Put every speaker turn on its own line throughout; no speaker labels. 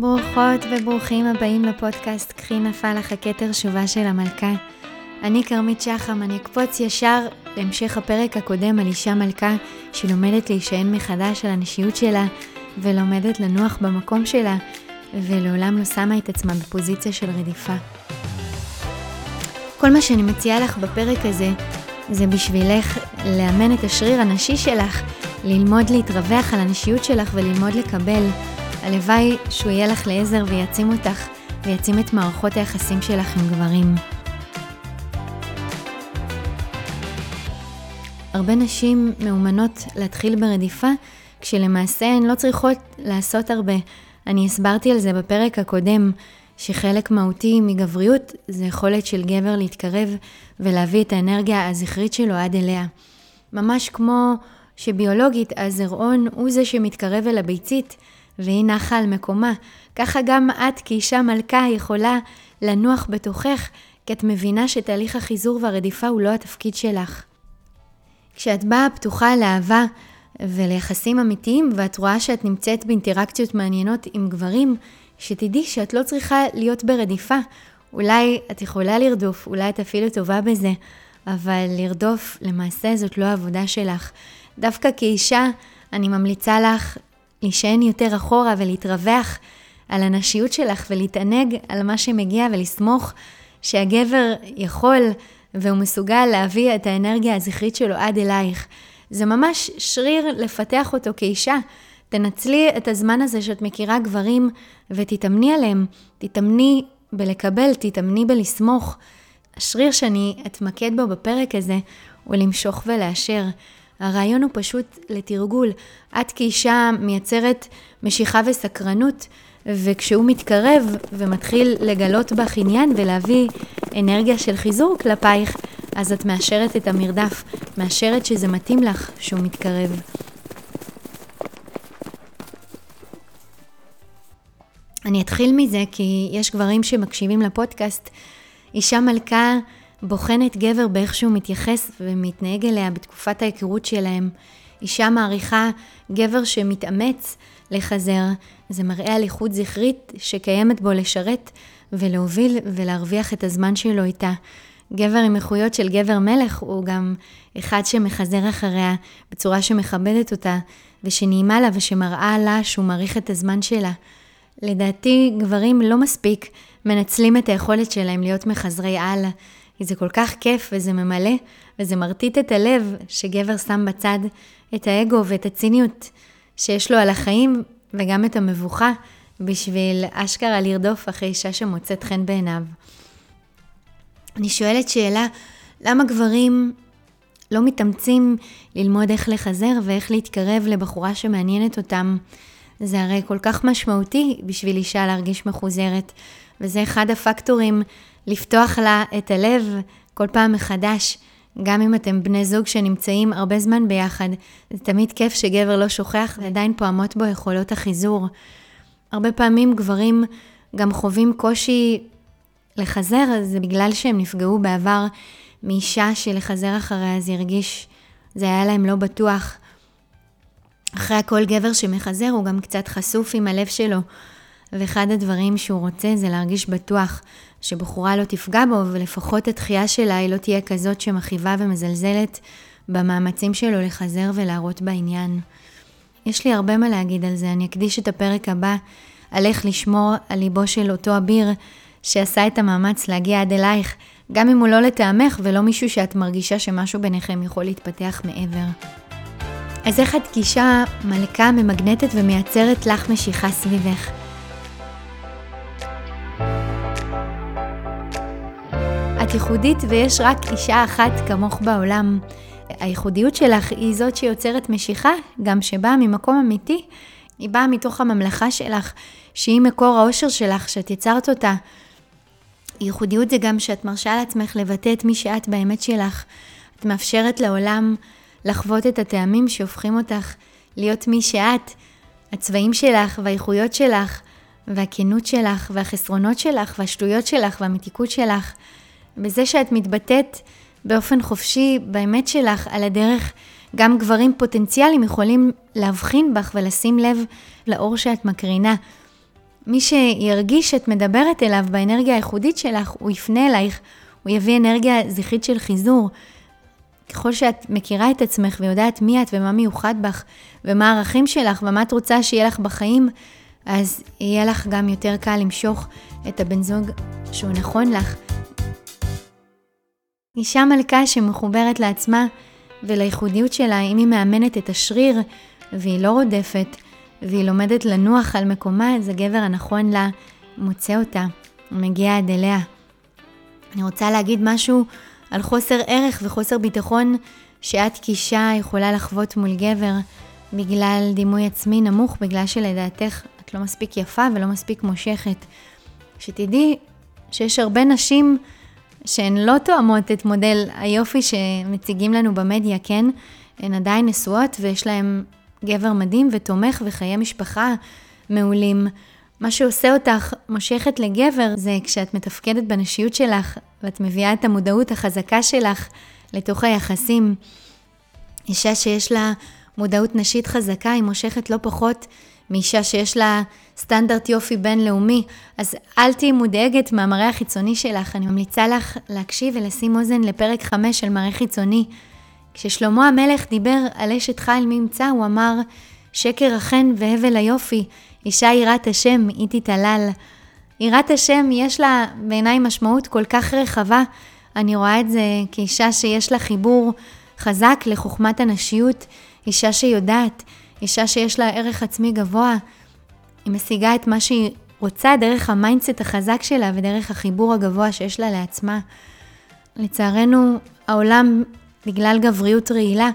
ברוכות וברוכים הבאים לפודקאסט קחי נפל לך הכתר שובה של המלכה. אני כרמית שחם, אני אקפוץ ישר להמשך הפרק הקודם על אישה מלכה שלומדת להישען מחדש על הנשיות שלה ולומדת לנוח במקום שלה ולעולם לא שמה את עצמה בפוזיציה של רדיפה. כל מה שאני מציעה לך בפרק הזה זה בשבילך לאמן את השריר הנשי שלך, ללמוד להתרווח על הנשיות שלך וללמוד לקבל. הלוואי שהוא יהיה לך לעזר ויעצים אותך ויעצים את מערכות היחסים שלך עם גברים. הרבה נשים מאומנות להתחיל ברדיפה, כשלמעשה הן לא צריכות לעשות הרבה. אני הסברתי על זה בפרק הקודם, שחלק מהותי מגבריות זה יכולת של גבר להתקרב ולהביא את האנרגיה הזכרית שלו עד אליה. ממש כמו שביולוגית הזרעון הוא זה שמתקרב אל הביצית, והיא נחה על מקומה. ככה גם את כאישה מלכה יכולה לנוח בתוכך, כי את מבינה שתהליך החיזור והרדיפה הוא לא התפקיד שלך. כשאת באה פתוחה לאהבה וליחסים אמיתיים, ואת רואה שאת נמצאת באינטראקציות מעניינות עם גברים, שתדעי שאת לא צריכה להיות ברדיפה. אולי את יכולה לרדוף, אולי את אפילו טובה בזה, אבל לרדוף, למעשה זאת לא העבודה שלך. דווקא כאישה, אני ממליצה לך להישען יותר אחורה ולהתרווח על הנשיות שלך ולהתענג על מה שמגיע ולסמוך שהגבר יכול והוא מסוגל להביא את האנרגיה הזכרית שלו עד אלייך. זה ממש שריר לפתח אותו כאישה. תנצלי את הזמן הזה שאת מכירה גברים ותתאמני עליהם. תתאמני בלקבל, תתאמני בלסמוך. השריר שאני אתמקד בו בפרק הזה הוא למשוך ולאשר. הרעיון הוא פשוט לתרגול. את כאישה מייצרת משיכה וסקרנות, וכשהוא מתקרב ומתחיל לגלות בך עניין ולהביא אנרגיה של חיזור כלפייך, אז את מאשרת את המרדף, מאשרת שזה מתאים לך שהוא מתקרב. אני אתחיל מזה כי יש גברים שמקשיבים לפודקאסט. אישה מלכה בוחנת גבר באיך שהוא מתייחס ומתנהג אליה בתקופת ההיכרות שלהם. אישה מעריכה גבר שמתאמץ לחזר, זה מראה על איכות זכרית שקיימת בו לשרת ולהוביל ולהרוויח את הזמן שלו איתה. גבר עם איכויות של גבר מלך הוא גם אחד שמחזר אחריה בצורה שמכבדת אותה ושנעימה לה ושמראה לה שהוא מעריך את הזמן שלה. לדעתי גברים לא מספיק מנצלים את היכולת שלהם להיות מחזרי על. כי זה כל כך כיף וזה ממלא, וזה מרטיט את הלב שגבר שם בצד את האגו ואת הציניות שיש לו על החיים, וגם את המבוכה, בשביל אשכרה לרדוף אחרי אישה שמוצאת חן בעיניו. אני שואלת שאלה, למה גברים לא מתאמצים ללמוד איך לחזר ואיך להתקרב לבחורה שמעניינת אותם? זה הרי כל כך משמעותי בשביל אישה להרגיש מחוזרת, וזה אחד הפקטורים לפתוח לה את הלב כל פעם מחדש, גם אם אתם בני זוג שנמצאים הרבה זמן ביחד. זה תמיד כיף שגבר לא שוכח ועדיין פועמות בו יכולות החיזור. הרבה פעמים גברים גם חווים קושי לחזר, אז זה בגלל שהם נפגעו בעבר מאישה שלחזר אחריה זה הרגיש, זה היה להם לא בטוח. אחרי הכל גבר שמחזר הוא גם קצת חשוף עם הלב שלו, ואחד הדברים שהוא רוצה זה להרגיש בטוח שבחורה לא תפגע בו, ולפחות התחייה שלה היא לא תהיה כזאת שמכאיבה ומזלזלת במאמצים שלו לחזר ולהראות בעניין. יש לי הרבה מה להגיד על זה, אני אקדיש את הפרק הבא על איך לשמור על ליבו של אותו אביר שעשה את המאמץ להגיע עד אלייך, גם אם הוא לא לטעמך ולא מישהו שאת מרגישה שמשהו ביניכם יכול להתפתח מעבר. אז איך את גישה מלכה ממגנטת ומייצרת לך משיכה סביבך? את ייחודית ויש רק אישה אחת כמוך בעולם. הייחודיות שלך היא זאת שיוצרת משיכה, גם שבאה ממקום אמיתי. היא באה מתוך הממלכה שלך, שהיא מקור האושר שלך, שאת יצרת אותה. ייחודיות זה גם שאת מרשה לעצמך לבטא את מי שאת באמת שלך. את מאפשרת לעולם לחוות את הטעמים שהופכים אותך להיות מי שאת. הצבעים שלך והאיכויות שלך, והכנות שלך, והחסרונות שלך, והשטויות שלך, והמתיקות שלך. בזה שאת מתבטאת באופן חופשי באמת שלך על הדרך, גם גברים פוטנציאליים יכולים להבחין בך ולשים לב לאור שאת מקרינה. מי שירגיש שאת מדברת אליו באנרגיה הייחודית שלך, הוא יפנה אלייך, הוא יביא אנרגיה זכרית של חיזור. ככל שאת מכירה את עצמך ויודעת מי את ומה מיוחד בך, ומה הערכים שלך ומה את רוצה שיהיה לך בחיים, אז יהיה לך גם יותר קל למשוך את הבן זוג שהוא נכון לך. אישה מלכה שמחוברת לעצמה ולייחודיות שלה, אם היא מאמנת את השריר והיא לא רודפת, והיא לומדת לנוח על מקומה, אז הגבר הנכון לה מוצא אותה, מגיע עד אליה. אני רוצה להגיד משהו על חוסר ערך וחוסר ביטחון שאת כאישה יכולה לחוות מול גבר בגלל דימוי עצמי נמוך, בגלל שלדעתך את לא מספיק יפה ולא מספיק מושכת. שתדעי שיש הרבה נשים שהן לא תואמות את מודל היופי שמציגים לנו במדיה, כן? הן עדיין נשואות ויש להן גבר מדהים ותומך וחיי משפחה מעולים. מה שעושה אותך מושכת לגבר זה כשאת מתפקדת בנשיות שלך ואת מביאה את המודעות החזקה שלך לתוך היחסים. אישה שיש לה מודעות נשית חזקה היא מושכת לא פחות מאישה שיש לה סטנדרט יופי בינלאומי, אז אל תהיי מודאגת מהמראה החיצוני שלך. אני ממליצה לך להקשיב ולשים אוזן לפרק 5 של מראה חיצוני. כששלמה המלך דיבר על אשת חיל ממצא, הוא אמר, שקר החן והבל היופי, אישה יראת השם, היא תתעלל. יראת השם יש לה בעיניי משמעות כל כך רחבה. אני רואה את זה כאישה שיש לה חיבור חזק לחוכמת הנשיות, אישה שיודעת, אישה שיש לה ערך עצמי גבוה. היא משיגה את מה שהיא רוצה דרך ה mindset החזק שלה ודרך החיבור הגבוה שיש לה לעצמה. לצערנו, העולם בגלל גבריות רעילה,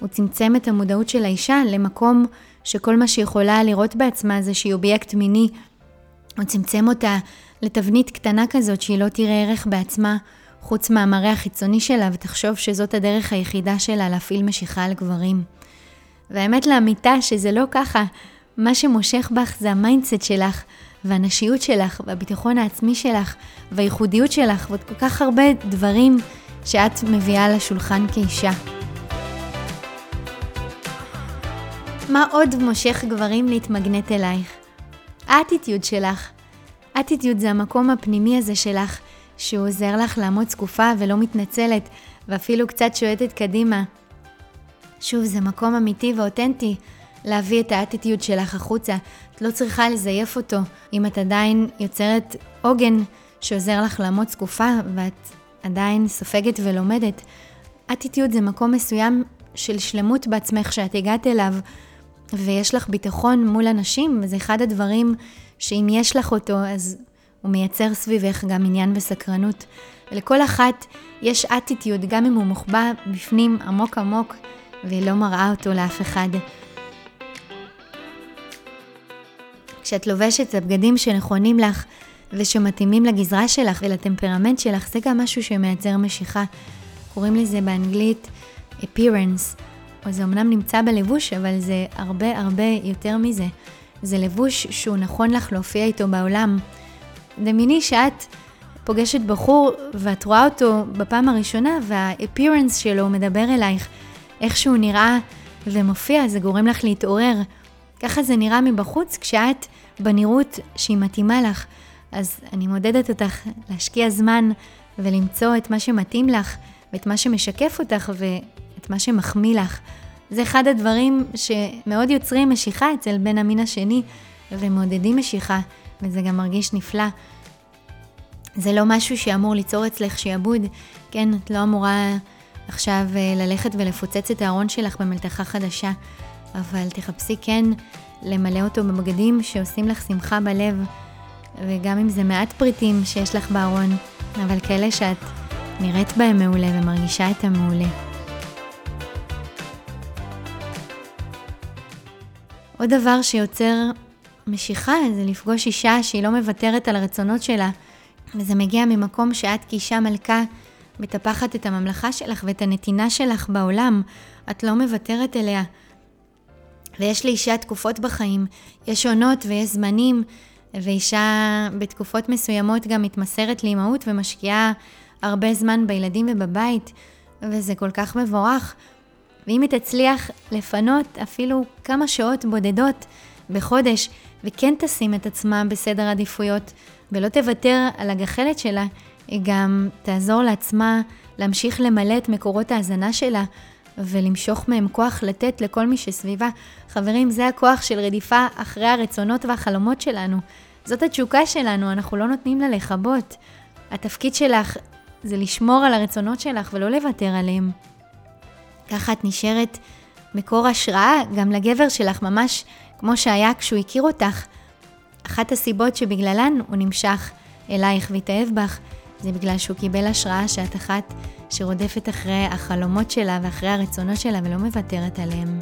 הוא צמצם את המודעות של האישה למקום שכל מה שהיא יכולה לראות בעצמה זה שהיא אובייקט מיני. הוא צמצם אותה לתבנית קטנה כזאת שהיא לא תראה ערך בעצמה חוץ מהמראה החיצוני שלה ותחשוב שזאת הדרך היחידה שלה להפעיל משיכה על גברים. והאמת לאמיתה שזה לא ככה. מה שמושך בך זה ה mindset שלך, והנשיות שלך, והביטחון העצמי שלך, והייחודיות שלך, ועוד כל כך הרבה דברים שאת מביאה לשולחן כאישה. מה עוד מושך גברים להתמגנט אלייך? האטיטיוד שלך. אטיטיוד זה המקום הפנימי הזה שלך, שהוא עוזר לך לעמוד זקופה ולא מתנצלת, ואפילו קצת שועטת קדימה. שוב, זה מקום אמיתי ואותנטי להביא את האטיטיוד שלך החוצה. את לא צריכה לזייף אותו אם את עדיין יוצרת עוגן שעוזר לך לעמוד זקופה ואת עדיין סופגת ולומדת. אטיטיוד זה מקום מסוים של שלמות בעצמך שאת הגעת אליו, ויש לך ביטחון מול אנשים, וזה אחד הדברים שאם יש לך אותו, אז הוא מייצר סביבך גם עניין וסקרנות. ולכל אחת יש אטיטיוד, גם אם הוא מוחבא בפנים עמוק עמוק, והיא לא מראה אותו לאף אחד. כשאת לובשת את הבגדים שנכונים לך, ושמתאימים לגזרה שלך ולטמפרמנט שלך, זה גם משהו שמייצר משיכה. קוראים לזה באנגלית appearance, או זה אמנם נמצא בלבוש, אבל זה הרבה הרבה יותר מזה. זה לבוש שהוא נכון לך להופיע איתו בעולם. דמייני שאת פוגשת בחור ואת רואה אותו בפעם הראשונה וה-appearance שלו מדבר אלייך, איך שהוא נראה ומופיע, זה גורם לך להתעורר. ככה זה נראה מבחוץ כשאת בנראות שהיא מתאימה לך. אז אני מודדת אותך להשקיע זמן ולמצוא את מה שמתאים לך, ואת מה שמשקף אותך, ואת מה שמחמיא לך. זה אחד הדברים שמאוד יוצרים משיכה אצל בן המין השני, ומעודדים משיכה, וזה גם מרגיש נפלא. זה לא משהו שאמור ליצור אצלך שיעבוד, כן? את לא אמורה עכשיו אה, ללכת ולפוצץ את הארון שלך במלתחה חדשה, אבל תחפשי כן למלא אותו בבגדים שעושים לך שמחה בלב. וגם אם זה מעט פריטים שיש לך בארון, אבל כאלה שאת נראית בהם מעולה ומרגישה את המעולה. עוד דבר שיוצר משיכה זה לפגוש אישה שהיא לא מוותרת על הרצונות שלה, וזה מגיע ממקום שאת כאישה מלכה מטפחת את הממלכה שלך ואת הנתינה שלך בעולם, את לא מוותרת אליה. ויש לאישה תקופות בחיים, יש עונות ויש זמנים ואישה בתקופות מסוימות גם מתמסרת לאימהות ומשקיעה הרבה זמן בילדים ובבית, וזה כל כך מבורך. ואם היא תצליח לפנות אפילו כמה שעות בודדות בחודש וכן תשים את עצמה בסדר עדיפויות, ולא תוותר על הגחלת שלה, היא גם תעזור לעצמה להמשיך למלא את מקורות ההזנה שלה, ולמשוך מהם כוח לתת לכל מי שסביבה. חברים, זה הכוח של רדיפה אחרי הרצונות והחלומות שלנו. זאת התשוקה שלנו, אנחנו לא נותנים לה לכבות. התפקיד שלך זה לשמור על הרצונות שלך ולא לוותר עליהם. ככה את נשארת מקור השראה גם לגבר שלך, ממש כמו שהיה כשהוא הכיר אותך. אחת הסיבות שבגללן הוא נמשך אלייך והתאהב בך, זה בגלל שהוא קיבל השראה שאת אחת שרודפת אחרי החלומות שלה ואחרי הרצונות שלה ולא מוותרת עליהם.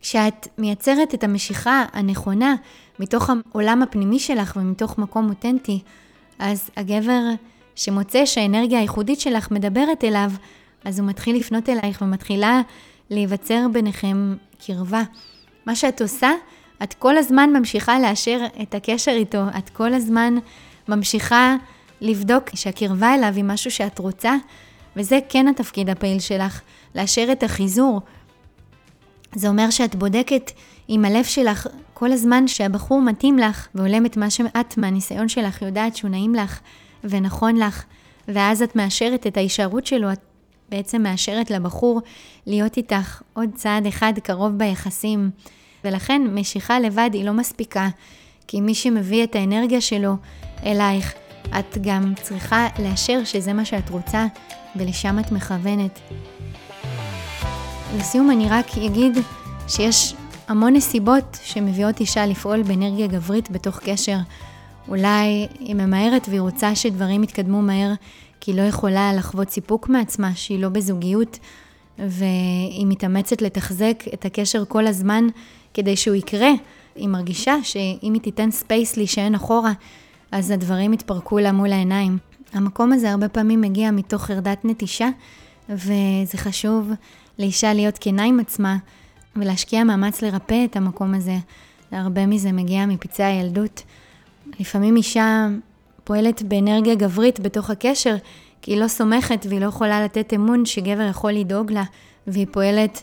כשאת מייצרת את המשיכה הנכונה מתוך העולם הפנימי שלך ומתוך מקום אותנטי, אז הגבר שמוצא שהאנרגיה הייחודית שלך מדברת אליו, אז הוא מתחיל לפנות אלייך ומתחילה להיווצר ביניכם קרבה. מה שאת עושה, את כל הזמן ממשיכה לאשר את הקשר איתו, את כל הזמן ממשיכה לבדוק שהקרבה אליו היא משהו שאת רוצה, וזה כן התפקיד הפעיל שלך, לאשר את החיזור. זה אומר שאת בודקת עם הלב שלך כל הזמן שהבחור מתאים לך והולם את מה שאת מהניסיון שלך יודעת שהוא נעים לך ונכון לך, ואז את מאשרת את ההישארות שלו, את בעצם מאשרת לבחור להיות איתך עוד צעד אחד קרוב ביחסים. ולכן משיכה לבד היא לא מספיקה, כי מי שמביא את האנרגיה שלו אלייך, את גם צריכה לאשר שזה מה שאת רוצה, ולשם את מכוונת. לסיום אני רק אגיד שיש המון נסיבות שמביאות אישה לפעול באנרגיה גברית בתוך קשר. אולי היא ממהרת והיא רוצה שדברים יתקדמו מהר, כי היא לא יכולה לחוות סיפוק מעצמה, שהיא לא בזוגיות, והיא מתאמצת לתחזק את הקשר כל הזמן כדי שהוא יקרה. היא מרגישה שאם היא תיתן space להישען אחורה, אז הדברים יתפרקו לה מול העיניים. המקום הזה הרבה פעמים מגיע מתוך חרדת נטישה, וזה חשוב לאישה להיות כנה עם עצמה ולהשקיע מאמץ לרפא את המקום הזה. הרבה מזה מגיע מפצעי הילדות. לפעמים אישה פועלת באנרגיה גברית בתוך הקשר, כי היא לא סומכת והיא לא יכולה לתת אמון שגבר יכול לדאוג לה, והיא פועלת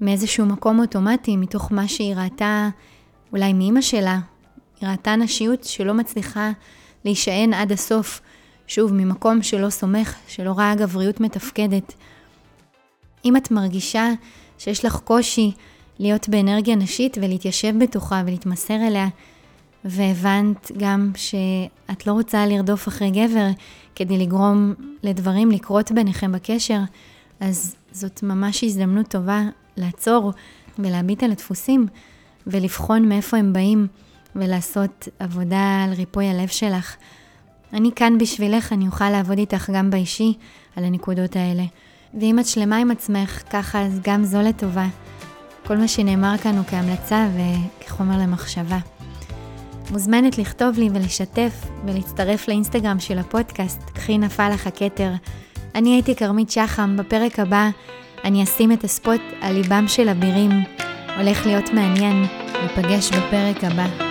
מאיזשהו מקום אוטומטי, מתוך מה שהיא ראתה אולי מאימא שלה, ראתה נשיות שלא מצליחה להישען עד הסוף, שוב, ממקום שלא סומך, שלא ראה גבריות מתפקדת. אם את מרגישה שיש לך קושי להיות באנרגיה נשית ולהתיישב בתוכה ולהתמסר אליה, והבנת גם שאת לא רוצה לרדוף אחרי גבר כדי לגרום לדברים לקרות ביניכם בקשר, אז זאת ממש הזדמנות טובה לעצור ולהביט על הדפוסים ולבחון מאיפה הם באים. ולעשות עבודה על ריפוי הלב שלך. אני כאן בשבילך, אני אוכל לעבוד איתך גם באישי על הנקודות האלה. ואם את שלמה עם עצמך, ככה אז גם זו לטובה. כל מה שנאמר כאן הוא כהמלצה וכחומר למחשבה. מוזמנת לכתוב לי ולשתף ולהצטרף לאינסטגרם של הפודקאסט, קחי נפל לך הכתר. אני הייתי כרמית שחם, בפרק הבא אני אשים את הספוט על ליבם של אבירים. הולך להיות מעניין, ניפגש בפרק הבא.